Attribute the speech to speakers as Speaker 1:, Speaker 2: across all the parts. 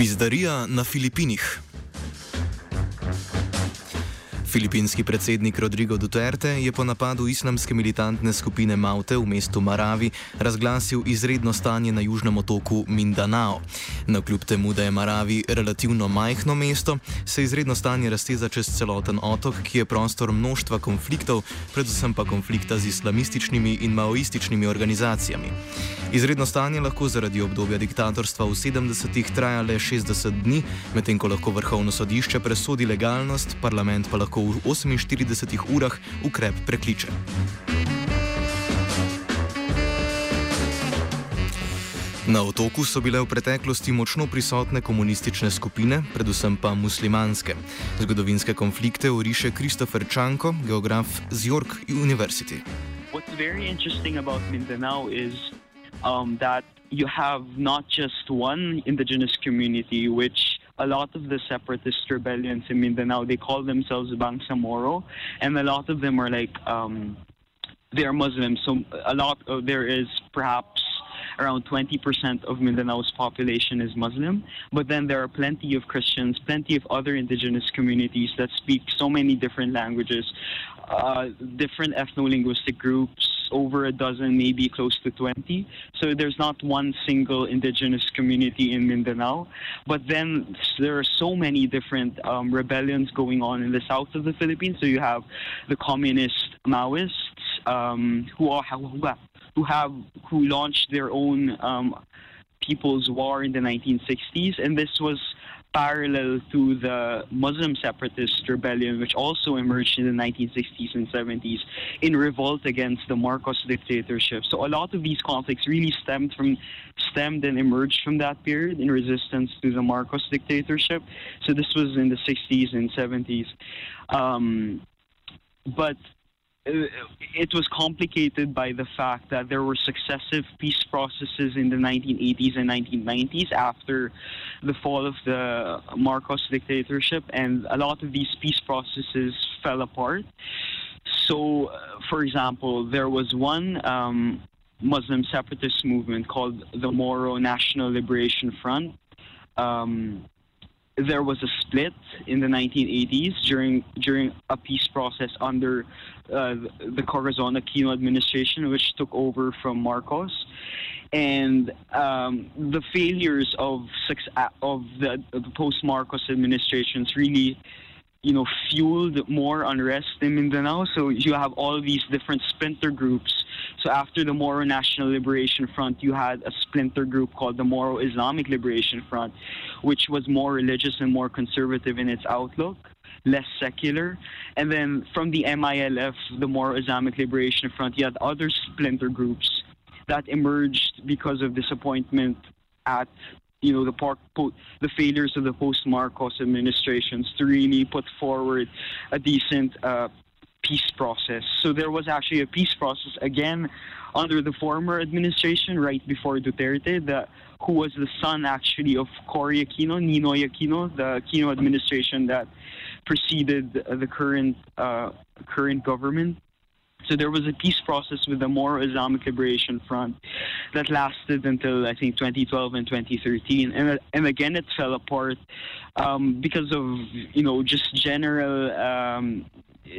Speaker 1: Pizdarija na Filipinih. Filipinski predsednik Rodrigo Duterte je po napadu islamske militantne skupine Maute v mestu Maravi razglasil izredno stanje na južnem otoku Mindanao. Na kljub temu, da je Maravi relativno majhno mesto, se izredno stanje razteza čez celoten otok, ki je prostor množstva konfliktov, predvsem pa konflikta z islamističnimi in maoističnimi organizacijami. Izredno stanje lahko zaradi obdobja diktatorstva v 70-ih traja le 60 dni, medtem ko lahko vrhovno sodišče presodi legalnost, parlament pa lahko v 48 urah ukrep prekliče. Na otoku so bile v preteklosti močno prisotne komunistične skupine, predvsem pa muslimanske. Zgodovinske konflikte oriše Kristofer Čanko, geograf z York University.
Speaker 2: What's very interesting about Mindanao is um, that you have not just one indigenous community, which a lot of the separatist rebellions in Mindanao, they call themselves Bangsamoro, and a lot of them are like, um, they're Muslims. So a lot, of, there is perhaps around 20% of Mindanao's population is Muslim, but then there are plenty of Christians, plenty of other indigenous communities that speak so many different languages, uh, different ethno-linguistic groups, over a dozen, maybe close to 20. So there's not one single indigenous community in Mindanao. But then there are so many different um, rebellions going on in the south of the Philippines. So you have the communist Maoists um, who are who have who launched their own um, people's war in the 1960s, and this was parallel to the Muslim separatist rebellion, which also emerged in the 1960s and 70s in revolt against the Marcos dictatorship. So a lot of these conflicts really stemmed from stemmed and emerged from that period in resistance to the Marcos dictatorship. So this was in the 60s and 70s. Um, but it was complicated by the fact that there were successive peace processes in the 1980s and 1990s after the fall of the Marcos dictatorship, and a lot of these peace processes fell apart. So, uh, for example, there was one um, Muslim separatist movement called the Moro National Liberation Front. Um, there was a split in the 1980s during during a peace process under uh, the Corazon Aquino administration, which took over from Marcos, and um, the failures of of the, the post Marcos administrations really you know, fueled more unrest in Mindanao. So you have all these different splinter groups. So after the Moro National Liberation Front, you had a splinter group called the Moro Islamic Liberation Front, which was more religious and more conservative in its outlook, less secular. And then from the MILF, the Moro Islamic Liberation Front, you had other splinter groups that emerged because of disappointment at you know the park, the failures of the post Marcos administrations to really put forward a decent uh, peace process. So there was actually a peace process again under the former administration, right before Duterte, who was the son actually of Cory Aquino, Ninoy Aquino, the Aquino administration that preceded the current uh, current government. So there was a peace process with the Moro Islamic Liberation Front that lasted until I think 2012 and 2013, and and again it fell apart um, because of you know just general um,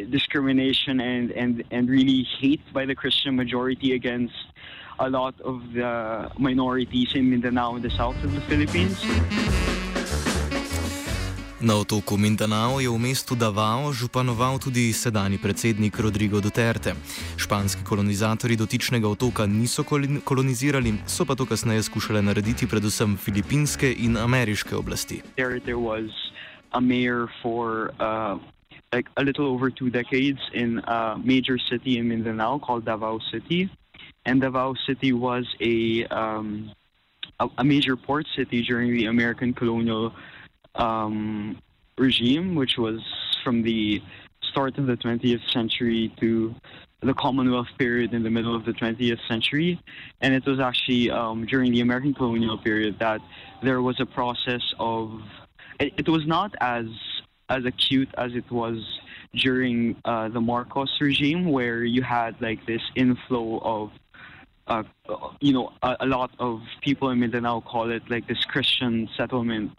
Speaker 2: discrimination and, and and really hate by the Christian majority against a lot of the minorities in Mindanao in the south of the Philippines.
Speaker 1: Na otoku Mindanao je v mestu Davao županoval tudi sedajni predsednik Rodrigo Duterte. Španski kolonizatori dotičnega otoka niso kolonizirali, so pa to kasneje skušale narediti predvsem filipinske in ameriške oblasti.
Speaker 2: like a little over two decades in a major city in Mindanao called Davao City, and Davao City was a um, a, a, major port city during the American colonial um, regime, which was from the start of the 20th century to the Commonwealth period in the middle of the 20th century. And it was actually um, during the American colonial period that there was a process of, it, it was not as as acute as it was during uh, the Marcos regime, where you had like this inflow of, uh, you know, a, a, lot of people in Mindanao call it like this Christian settlement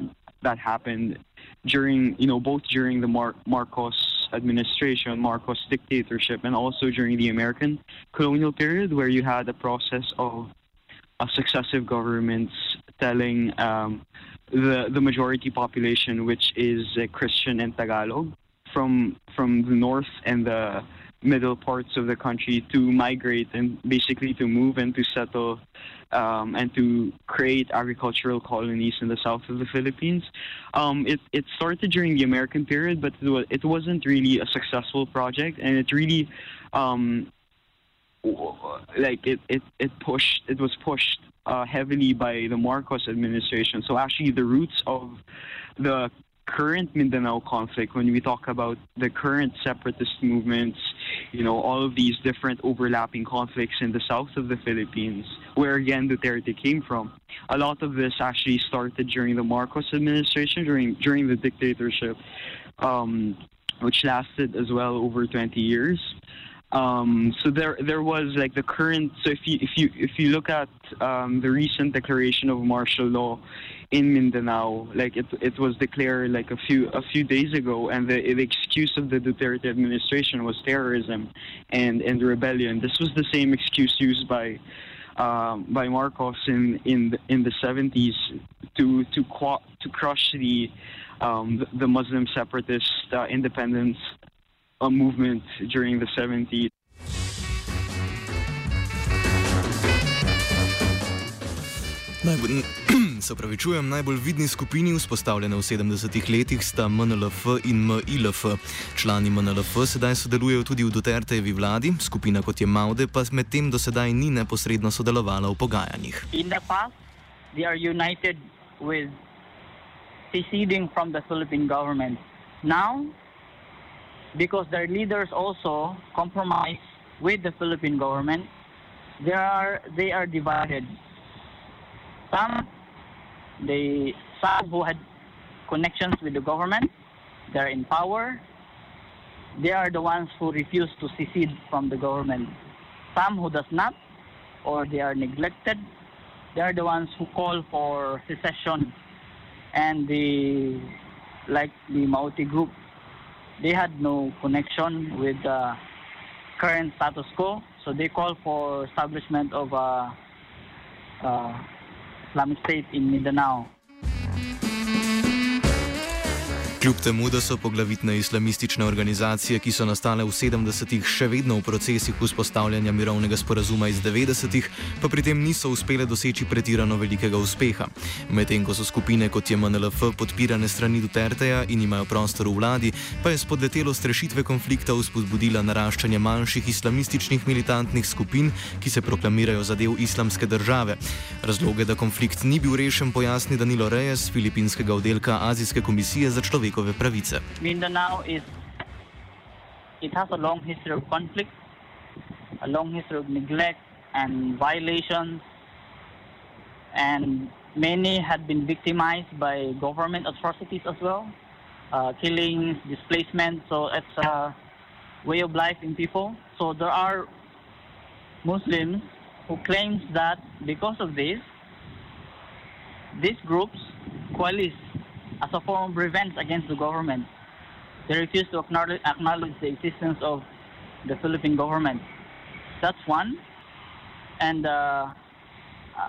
Speaker 2: that happened during, you know, both during the Mar- Marcos administration, Marcos dictatorship, and also during the American colonial period, where you had a process of uh, successive governments telling um, the the majority population, which is uh, Christian and Tagalog, from from the north and the middle parts of the country to migrate and basically to move and to settle um, and to create agricultural colonies in the south of the Philippines. Um, it, it started during the American period, but it, was, it wasn't really a successful project, and it really um, like it, it, it pushed it was pushed uh, heavily by the Marcos administration. So actually, the roots of the current Mindanao conflict, when we talk about the current separatist movements, you know, all of these different overlapping conflicts in the south of the Philippines, where again Duterte came from, a lot of this actually started during the Marcos administration, during during the dictatorship, um, which lasted as well over 20 years. Um, so there, there was like the current. So if you if you if you look at um, the recent declaration of martial law in Mindanao, like it it was declared like a few a few days ago, and the, the excuse of the Duterte administration was terrorism and and rebellion. This was the same excuse used by. Um, by Marcos in in the, in the 70s to to to crush the um, the Muslim separatist uh, independence a movement during the 70s.
Speaker 1: Najbolj, se pravičujem, najbolj vidni skupini, vzpostavljene v 70-ih letih, sta MNLF in MILF. Člani MNLF sedaj sodelujejo tudi v Dutertejevi vladi, skupina kot je Maude pa medtem do sedaj ni neposredno sodelovala v pogajanjih.
Speaker 3: In the past, they are united with seceding from the Philippine government. Now, because their leaders also compromise with the Philippine government. They are they are divided. Some they some who had connections with the government, they're in power. They are the ones who refuse to secede from the government. Some who does not, or they are neglected, they are the ones who call for secession. And the like the Maute group they had no connection with the current status quo, so they called for establishment of a, a Islamic State in Mindanao.
Speaker 1: Kljub temu, da so poglavitne islamistične organizacije, ki so nastale v 70-ih, še vedno v procesih vzpostavljanja mirovnega sporazuma iz 90-ih, pa pri tem niso uspele doseči pretirano velikega uspeha. Medtem ko so skupine kot je MNLF podpirane strani Duterteja in imajo prostor v vladi, pa je spodletelo strešitve konflikta vzpodbudila naraščanje manjših islamističnih militantnih skupin, ki se proklamirajo za del islamske države. Razloge, da konflikt ni bil rešen, pojasni Danilo Reyes, filipinskega oddelka Azijske komisije za človekove človekove pravice.
Speaker 3: Mindanao is it has a long history of conflict, a long history of neglect and violations, and many had been victimized by government atrocities as well, uh, killings, displacement. So it's a way of life in people. So there are Muslims who claims that because of this, these groups coalesce as a form of revenge against the government. They refuse to acknowledge, the existence of the Philippine government. That's one. And uh,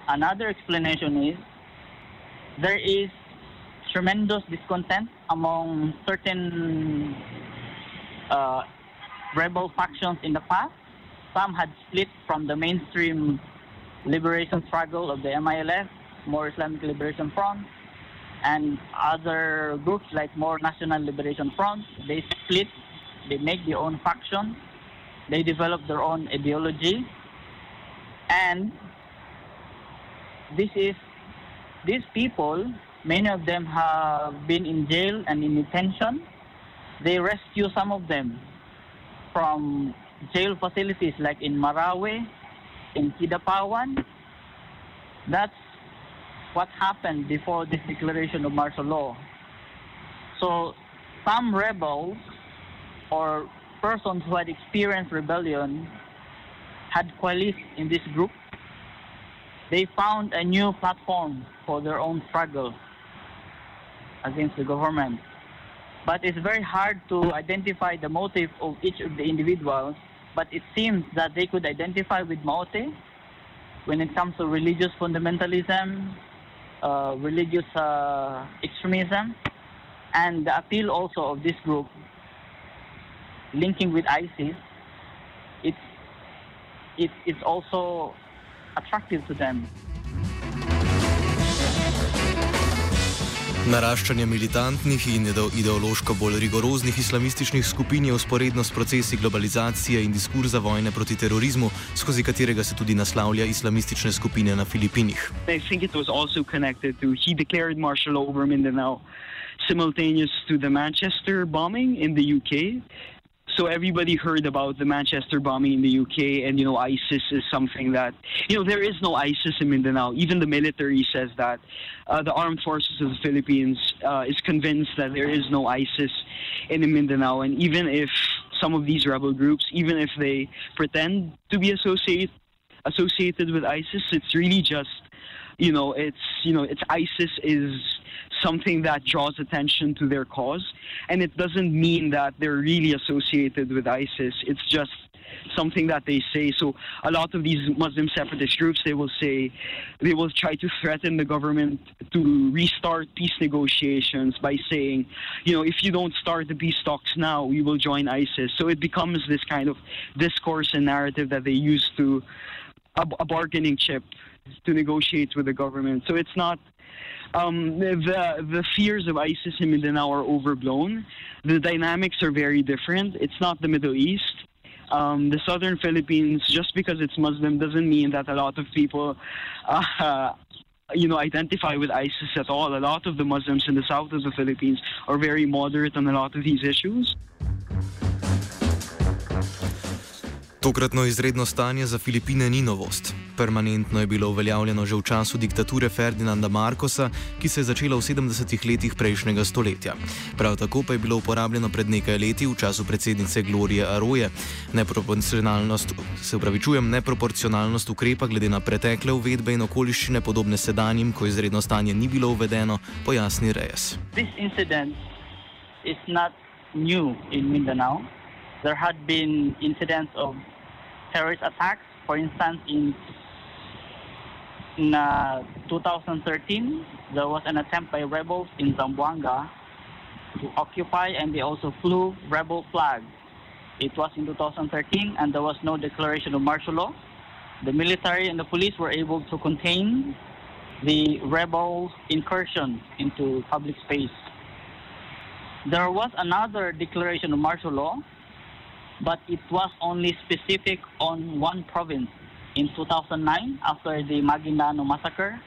Speaker 3: another explanation is there is tremendous discontent among certain uh, rebel factions in the past. Some had split from the mainstream liberation struggle of the MILF, Moro Islamic Liberation Front, and other groups like Moro National Liberation Front. They split, they make their own faction, they develop their own ideology, and this is these people. Many of them have been in jail and in detention. They rescue some of them from jail facilities like in Marawi, in Kidapawan. That's what happened before this declaration of martial law. So some rebels or persons who had experienced rebellion had coalesced in this group. They found a new platform for their own struggle against the government. But it's very hard to identify the motive of each of the individuals. But it seems that they could identify with Maute when it comes to religious fundamentalism, uh, religious uh, extremism, and the appeal also of this group linking with ISIS. It's it, it's also attractive to them.
Speaker 1: Naraščanje militantnih in ideološko bolj rigoroznih islamističnih skupin je usporedno s procesi globalizacije in diskurza vojne proti terorizmu, skozi katerega se tudi naslavlja islamistične skupine na Filipinih.
Speaker 2: Simultaneous to the Manchester bombing in the UK, so everybody heard about the Manchester bombing in the UK, and you know ISIS is something that you know there is no ISIS in Mindanao. Even the military says that. Uh, the armed forces of the Philippines uh, is convinced that there is no ISIS in Mindanao, and even if some of these rebel groups, even if they pretend to be associated associated with ISIS, it's really just you know it's you know it's ISIS is something that draws attention to their cause. And it doesn't mean that they're really associated with ISIS. It's just something that they say. So a lot of these Muslim separatist groups, they will say, they will try to threaten the government to restart peace negotiations by saying, you know, if you don't start the peace talks now, we will join ISIS. So it becomes this kind of discourse and narrative that they use to a, a bargaining chip to negotiate with the government. So it's not um, the the fears of ISIS in Mindanao are overblown. The dynamics are very different. It's not the Middle East. Um, the southern Philippines, just because it's Muslim, doesn't mean that a lot of people, uh, you know, identify with ISIS at all. A lot of the Muslims in the south of the Philippines are very moderate on a lot of these issues.
Speaker 1: Tokratno izredno stanje za Filipine ni novost. Permanentno je bilo uveljavljeno že v času diktature Ferdinanda Markosa, ki se je začela v 70-ih letih prejšnjega stoletja. Prav tako pa je bilo uporabljeno pred nekaj leti v času predsednice Glorije Aroje. Neproporcionalnost, se upravičujem, neproporcionalnost ukrepa glede na pretekle uvedbe in okoliščine podobne sedanjim, ko izredno stanje ni bilo uvedeno, pojasni Reyes.
Speaker 3: This incident is not new in Mindanao. There had been incidents of terrorist attacks. For instance, in, in uh, 2013, there was an attempt by rebels in Zamboanga to occupy, and they also flew rebel flags. It was in 2013, and there was no declaration of martial law. The military and the police were able to contain the rebel incursion into public space. There was another declaration of martial law but it was only specific on one province. In 2009, after the Maguindanao massacre,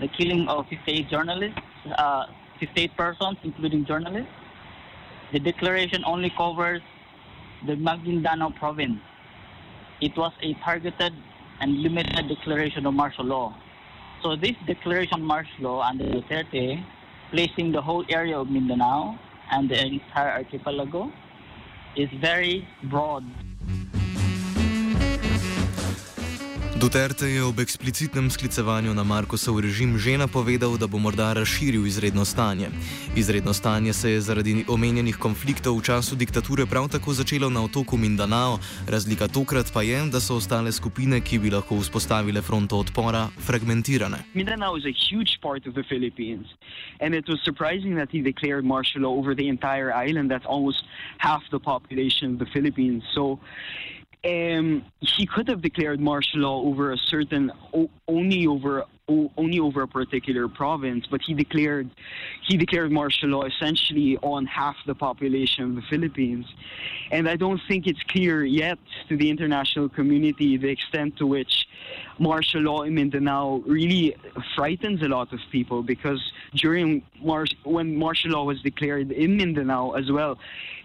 Speaker 3: the killing of 58 journalists, uh, 58 persons, including journalists, the declaration only covers the Maguindanao province. It was a targeted and limited declaration of martial law. So this declaration of martial law under Duterte, placing the whole area of Mindanao and the entire archipelago is very broad.
Speaker 1: Duterte je ob eksplicitnem sklicevanju na Markosov režim že napovedal, da bo morda razširil izredno stanje. Izredno stanje se je zaradi omenjenih konfliktov v času diktature prav tako začelo na otoku Mindanao, razlika tokrat pa je, da so ostale skupine, ki bi lahko vzpostavile fronto odpora, fragmentirane.
Speaker 2: Mindanao huge part of the Philippines, and it was surprising that he declared martial law over the entire island. That's almost half the population of the Philippines. So um, he could have declared martial law over a certain only over only over a particular province, but he declared he declared martial law essentially on half the population of the Philippines, and I don't think it's clear yet to the international community the extent to which martial law in Mindanao really frightens a lot of people because during Mar- when martial law was declared in Mindanao as well,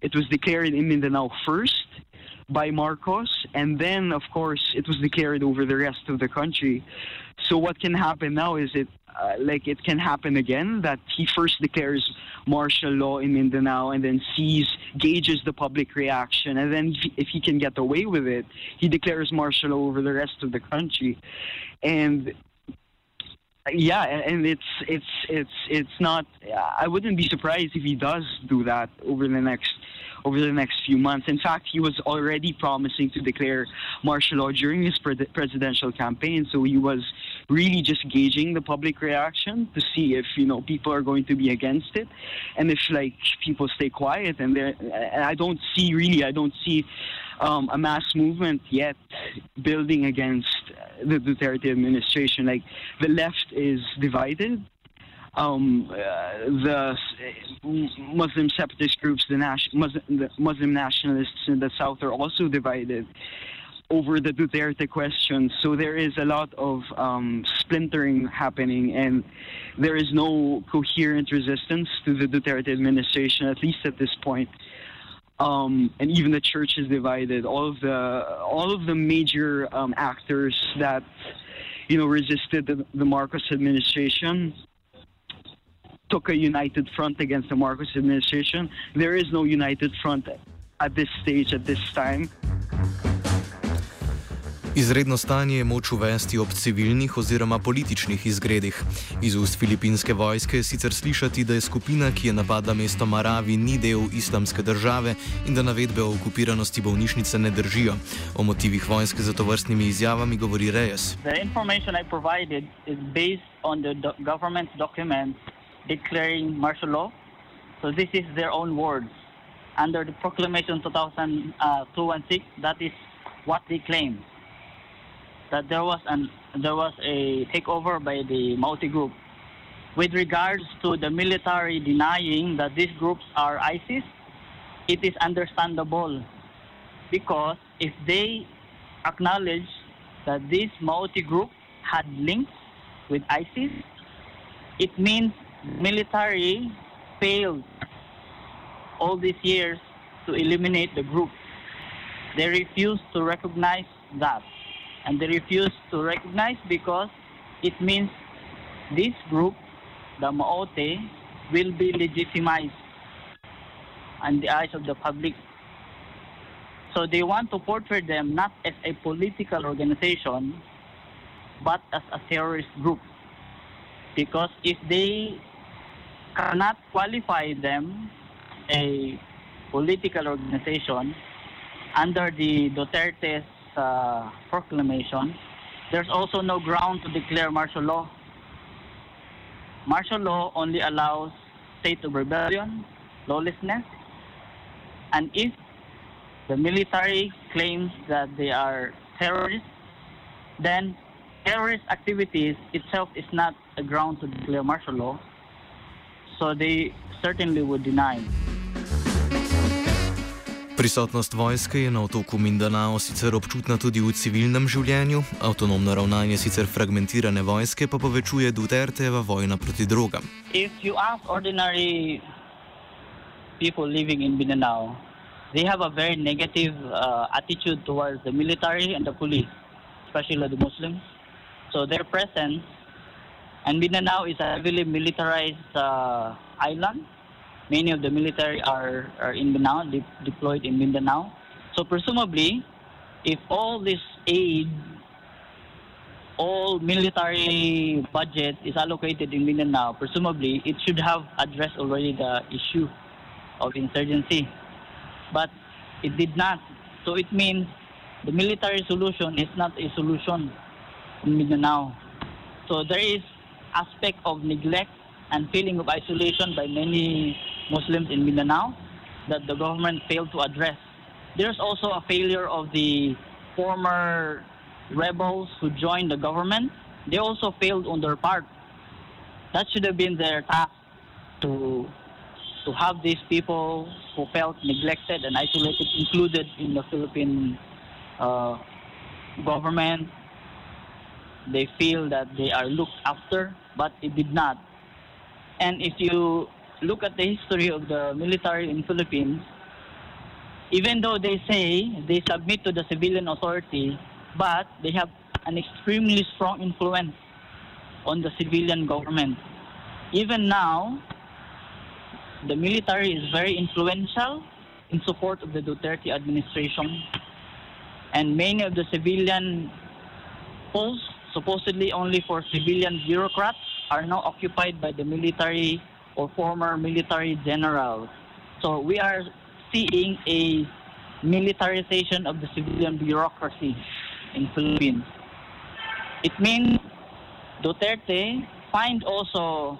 Speaker 2: it was declared in Mindanao first by Marcos, and then, of course, it was declared over the rest of the country. So what can happen now is it uh, like it can happen again that he first declares martial law in Mindanao and then sees gauges the public reaction, and then if, he can get away with it, he declares martial law over the rest of the country, and yeah, and it's it's it's it's not. I wouldn't be surprised if he does do that over the next over the next few months. In fact, he was already promising to declare martial law during his pre- presidential campaign. So he was really just gauging the public reaction to see if you know people are going to be against it, and if like people stay quiet. And there, and I don't see really, I don't see. Um, a mass movement yet building against the Duterte administration. Like the left is divided. Um, uh, the Muslim separatist groups, the, Nas- Muslim, the Muslim nationalists in the south are also divided over the Duterte question. So there is a lot of um, splintering happening, and there is no coherent resistance to the Duterte administration, at least at this point. Um, and even the church is divided. All of the all of the major um, actors that you know resisted the, the Marcos administration took a united front against the Marcos administration. There is no united front at this stage at this time.
Speaker 1: Izredno stanje je moč uvesti ob civilnih oziroma političnih izgredih. Iz ust filipinske vojske je sicer slišati, da je skupina, ki je napadla mesto Maravi, ni del islamske države in da navedbe o okupiranosti bolnišnice ne držijo. O motivih vojske za to vrstnimi izjavami govori Reyes.
Speaker 3: Declaring martial law. So this is their own words. Under the proclamation 2016, uh, that is what they claim. That there was an there was a takeover by the Maute group. With regards to the military denying that these groups are ISIS, it is understandable because if they acknowledge that this Maute group had links with ISIS, it means military failed all these years to eliminate the group. They refused to recognize that. And they refused to recognize because it means this group, the Maute, will be legitimized in the eyes of the public. So they want to portray them not as a political organization, but as a terrorist group. Because if they cannot qualify them a political organization under the Duterte's uh, proclamation, there's also no ground to declare martial law. Martial law only allows state of rebellion, lawlessness, and if the military claims that they are terrorists, then terrorist activities itself is not a ground to declare martial law. So they certainly would deny.
Speaker 1: Prisotnost vojske je na otoku Mindanao sicer občutna tudi v civilnem življenju, avtonomno ravnanje sicer fragmentirane vojske pa povečuje Duterteva vojna proti drogam.
Speaker 3: If you ask ordinary people living in Mindanao, they have a very negative uh, attitude towards the military and the police, especially the Muslims. So their presence, and Mindanao is a heavily militarized uh, island. Many of the military are, are in Mindanao, de- deployed in Mindanao. So presumably, if all this aid all military budget is allocated in Mindanao, presumably it should have addressed already the issue of insurgency. But it did not. So it means the military solution is not a solution in Mindanao. So there is aspect of neglect and feeling of isolation by many Muslims in Mindanao that the government failed to address. There's also a failure of the former rebels who joined the government. They also failed on their part. That should have been their task to to have these people who felt neglected and isolated included in the Philippine uh, government. They feel that they are looked after, but it did not. And if you look at the history of the military in Philippines, even though they say they submit to the civilian authority, but they have an extremely strong influence on the civilian government. Even now, the military is very influential in support of the Duterte administration, and many of the civilian posts, supposedly only for civilian bureaucrats, are now occupied by the military or former military generals. So we are seeing a militarization of the civilian bureaucracy in Philippines. It means Duterte find also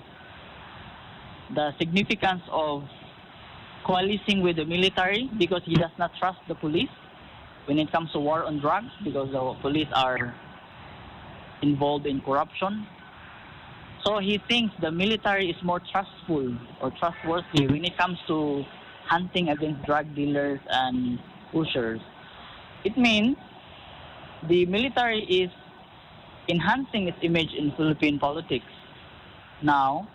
Speaker 3: the significance of coalescing with the military because he does not trust the police when it comes to war on drugs because the police are involved in corruption. So he thinks the military is more trustful or trustworthy when it comes to hunting against drug dealers and pushers. It means the military is enhancing its image in Philippine politics now.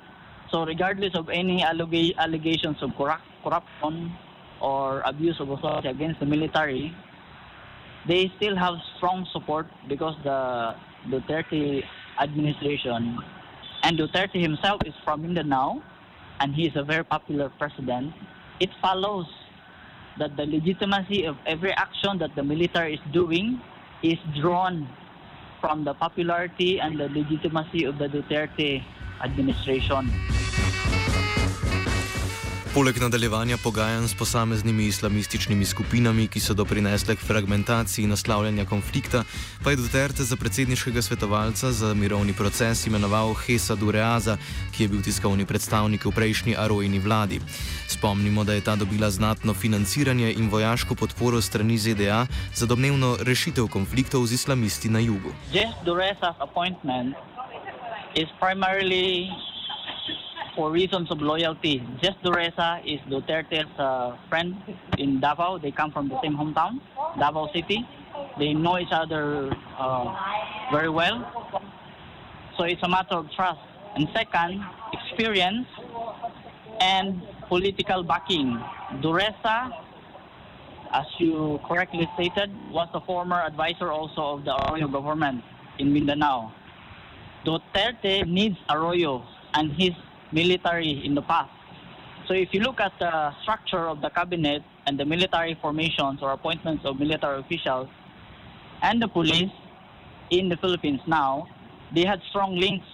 Speaker 3: So regardless of any allega- allegations of corrupt, corruption or abuse of authority against the military, they still have strong support because the Duterte administration and Duterte himself is from Mindanao and he is a very popular president. It follows that the legitimacy of every action that the military is doing is drawn from the popularity and the legitimacy of the Duterte administration.
Speaker 1: Poleg nadaljevanja pogajanj s posameznimi islamističnimi skupinami, ki so doprinesle k fragmentaciji naslavljanja konflikta, pa je Duterte za predsedniškega svetovalca za mirovni proces imenoval Hesa Dureaza, ki je bil tiskovni predstavnik v prejšnji Arojini vladi. Spomnimo, da je ta dobila znatno financiranje in vojaško podporo strani ZDA za domnevno rešitev konfliktov z islamisti na jugu.
Speaker 3: Jess Duresa's appointment is primarily for reasons of loyalty. Jess Dureza is Duterte's uh, friend in Davao. They come from the same hometown, Davao City. They know each other uh, very well. So it's a matter of trust. And second, experience and political backing. Dureza, as you correctly stated, was a former advisor also of the Arroyo government in Mindanao. Duterte needs Arroyo and his military in the past. So if you look at the structure of the cabinet and the military formations or appointments of military officials and the police in the Philippines now, they had strong links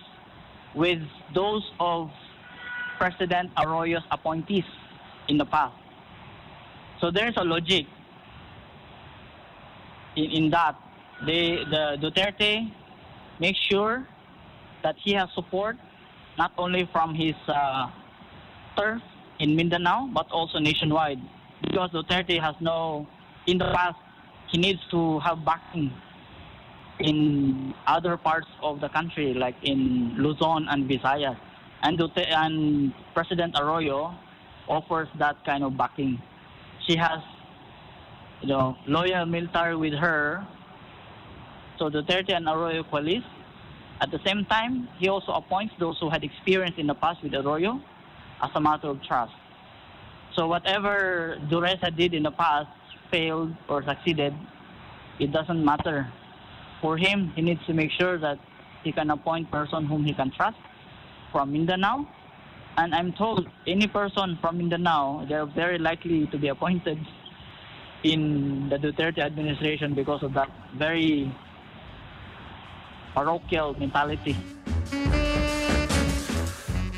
Speaker 3: with those of President Arroyo's appointees in the past. So there's a logic in, in that. They, the Duterte makes sure that he has support not only from his uh, turf in Mindanao but also nationwide. Because Duterte has no in the past he needs to have backing in other parts of the country like in Luzon and Visayas. And Duterte, and President Arroyo offers that kind of backing. She has you know loyal military with her. So Duterte and Arroyo coalesce at the same time, he also appoints those who had experience in the past with Arroyo as a matter of trust. So whatever Dureza did in the past, failed or succeeded, it doesn't matter. For him, he needs to make sure that he can appoint person whom he can trust from Mindanao. And I'm told any person from Mindanao, they're very likely to be appointed in the Duterte administration because of that very parochial mentality.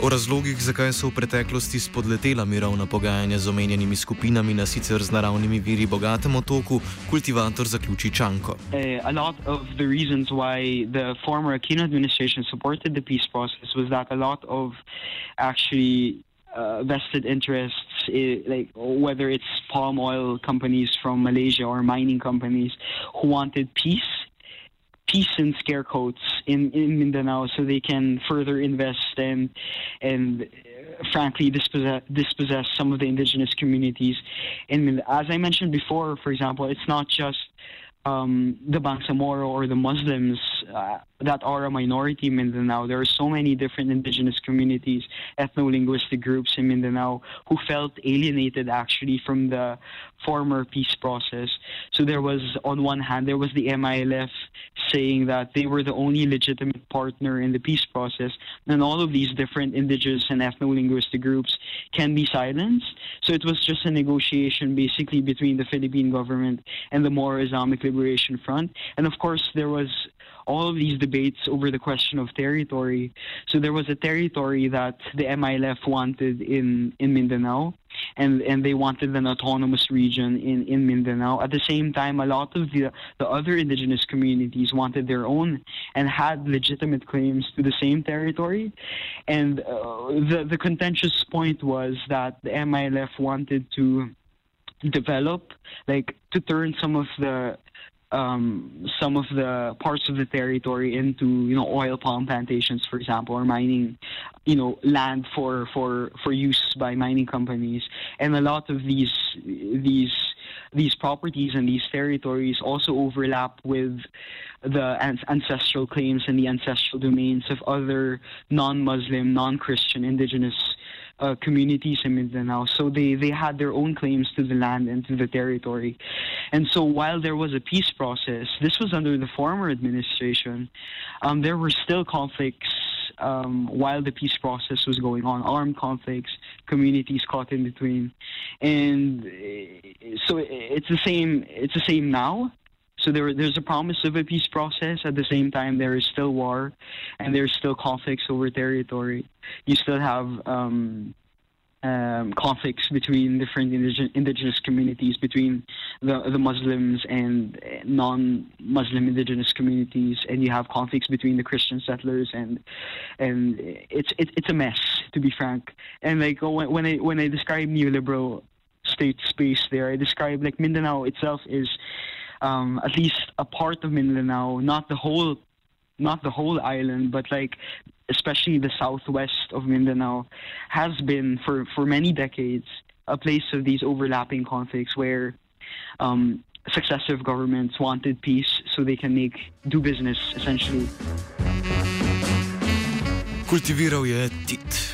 Speaker 1: O razlogih, zakaj so v preteklosti spodletela mirovna pogajanja z omenjenimi skupinami na sicer z naravnimi viri bogatem otoku, kultivator zaključi Čanko.
Speaker 2: Uh, a lot of the reasons why the former Aquino administration supported the peace process was that a lot of actually uh, vested interests, like whether it's palm oil companies from Malaysia or mining companies, who wanted peace. Peace and scare quotes in, in Mindanao, so they can further invest and and uh, frankly dispossess, dispossess some of the indigenous communities. And as I mentioned before, for example, it's not just um, the Bangsamoro or the Muslims uh, that are a minority in Mindanao. There are so many different indigenous communities, ethno-linguistic groups in Mindanao who felt alienated actually from the former peace process. So there was, on one hand, there was the MILF saying that they were the only legitimate partner in the peace process, and all of these different indigenous and ethno-linguistic groups can be silenced. So it was just a negotiation basically between the Philippine government and the Moro Islamic Liberation Front. And of course, there was all of these debates over the question of territory. So there was a territory that the MILF wanted in, in Mindanao, and, and they wanted an autonomous region in, in Mindanao. At the same time, a lot of the, the other indigenous communities wanted their own and had legitimate claims to the same territory. And uh, the, the contentious point was that the MILF wanted to develop, like to turn some of the um, some of the parts of the territory into you know oil palm plantations, for example, or mining, you know, land for for for use by mining companies, and a lot of these these these properties and these territories also overlap with the ancestral claims and the ancestral domains of other non-Muslim, non-Christian, indigenous uh, communities in Mindanao. So they, they had their own claims to the land and to the territory. And so while there was a peace process, this was under the former administration, um, there were still conflicts um, while the peace process was going on, armed conflicts, communities caught in between. And uh, so it's the same, it's the same now. So there, there's a promise of a peace process. At the same time, there is still war, and there's still conflicts over territory. You still have um, um, conflicts between different indig- indigenous communities, between the the Muslims and non-Muslim indigenous communities, and you have conflicts between the Christian settlers, and and it's it, it's a mess to be frank. And like when, when I when I describe neoliberal state space there, I describe like Mindanao itself is um, at least a part of Mindanao, not the whole, not the whole island, but like especially the southwest of Mindanao, has been for for many decades a place of these overlapping conflicts where um, successive governments wanted peace so they can make do business essentially.
Speaker 1: Kultiviral je Tit.